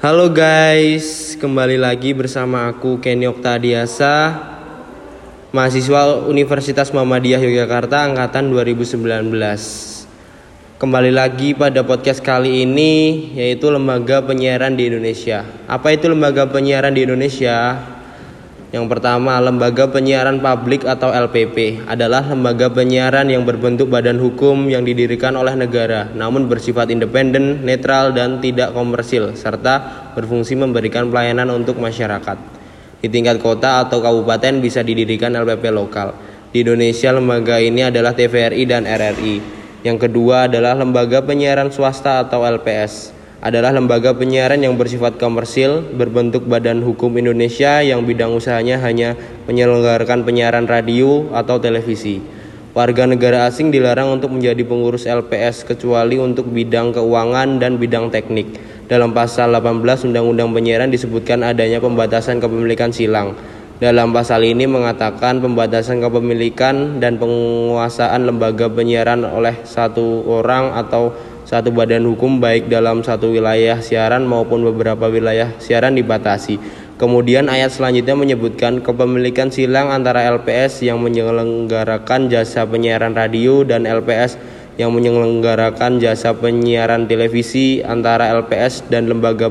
Halo guys, kembali lagi bersama aku Kenny Oktadiasa Mahasiswa Universitas Muhammadiyah Yogyakarta Angkatan 2019 Kembali lagi pada podcast kali ini Yaitu Lembaga Penyiaran di Indonesia Apa itu Lembaga Penyiaran di Indonesia? Yang pertama, lembaga penyiaran publik atau LPP adalah lembaga penyiaran yang berbentuk badan hukum yang didirikan oleh negara, namun bersifat independen, netral, dan tidak komersil, serta berfungsi memberikan pelayanan untuk masyarakat. Di tingkat kota atau kabupaten bisa didirikan LPP lokal. Di Indonesia, lembaga ini adalah TVRI dan RRI. Yang kedua adalah lembaga penyiaran swasta atau LPS adalah lembaga penyiaran yang bersifat komersil berbentuk Badan Hukum Indonesia yang bidang usahanya hanya menyelenggarakan penyiaran radio atau televisi. Warga negara asing dilarang untuk menjadi pengurus LPS kecuali untuk bidang keuangan dan bidang teknik. Dalam pasal 18 Undang-Undang Penyiaran disebutkan adanya pembatasan kepemilikan silang. Dalam pasal ini mengatakan pembatasan kepemilikan dan penguasaan lembaga penyiaran oleh satu orang atau satu badan hukum baik dalam satu wilayah siaran maupun beberapa wilayah siaran dibatasi. Kemudian ayat selanjutnya menyebutkan kepemilikan silang antara LPS yang menyelenggarakan jasa penyiaran radio dan LPS yang menyelenggarakan jasa penyiaran televisi antara LPS dan lembaga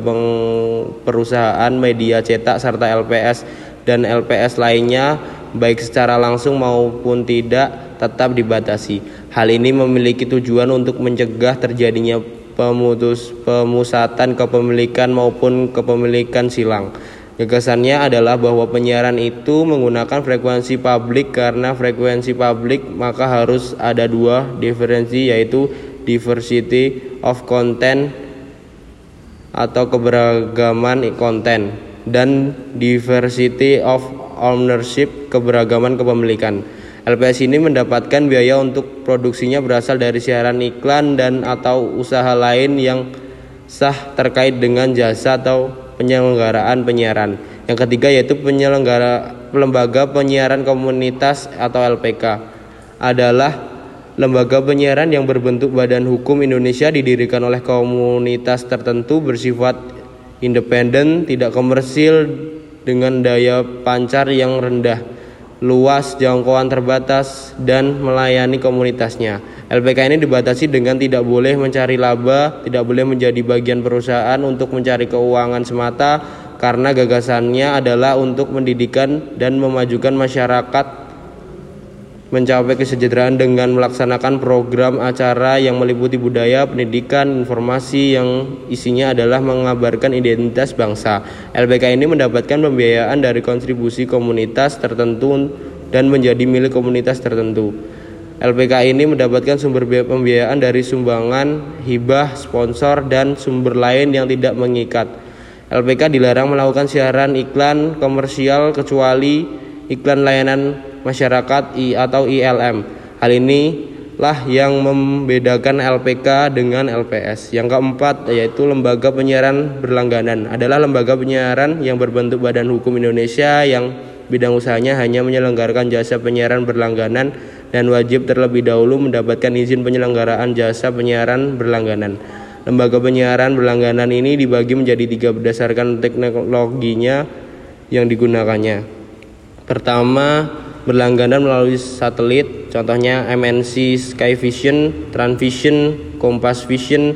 perusahaan media cetak serta LPS dan LPS lainnya baik secara langsung maupun tidak tetap dibatasi. Hal ini memiliki tujuan untuk mencegah terjadinya pemutus pemusatan kepemilikan maupun kepemilikan silang. Gagasannya adalah bahwa penyiaran itu menggunakan frekuensi publik karena frekuensi publik maka harus ada dua diferensi yaitu diversity of content atau keberagaman konten dan diversity of ownership keberagaman kepemilikan. LPS ini mendapatkan biaya untuk produksinya berasal dari siaran iklan dan atau usaha lain yang sah terkait dengan jasa atau penyelenggaraan penyiaran. Yang ketiga yaitu penyelenggara lembaga penyiaran komunitas atau LPK adalah lembaga penyiaran yang berbentuk badan hukum Indonesia didirikan oleh komunitas tertentu bersifat independen, tidak komersil dengan daya pancar yang rendah, luas, jangkauan terbatas, dan melayani komunitasnya. LPK ini dibatasi dengan tidak boleh mencari laba, tidak boleh menjadi bagian perusahaan untuk mencari keuangan semata, karena gagasannya adalah untuk mendidikan dan memajukan masyarakat mencapai kesejahteraan dengan melaksanakan program acara yang meliputi budaya, pendidikan, informasi yang isinya adalah mengabarkan identitas bangsa. LPK ini mendapatkan pembiayaan dari kontribusi komunitas tertentu dan menjadi milik komunitas tertentu. LPK ini mendapatkan sumber pembiayaan dari sumbangan, hibah, sponsor, dan sumber lain yang tidak mengikat. LPK dilarang melakukan siaran iklan komersial kecuali iklan layanan masyarakat I atau ILM. Hal ini lah yang membedakan LPK dengan LPS. Yang keempat yaitu lembaga penyiaran berlangganan adalah lembaga penyiaran yang berbentuk Badan Hukum Indonesia yang bidang usahanya hanya menyelenggarakan jasa penyiaran berlangganan dan wajib terlebih dahulu mendapatkan izin penyelenggaraan jasa penyiaran berlangganan. Lembaga penyiaran berlangganan ini dibagi menjadi tiga berdasarkan teknologinya yang digunakannya. Pertama, berlangganan melalui satelit, contohnya MNC Skyvision, Transvision, Kompas Vision,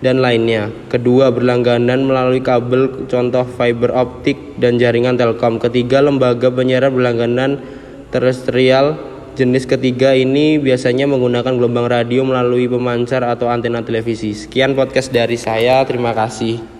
dan lainnya. Kedua, berlangganan melalui kabel, contoh fiber optik dan jaringan telkom. Ketiga, lembaga penyiaran berlangganan terestrial. Jenis ketiga ini biasanya menggunakan gelombang radio melalui pemancar atau antena televisi. Sekian podcast dari saya, terima kasih.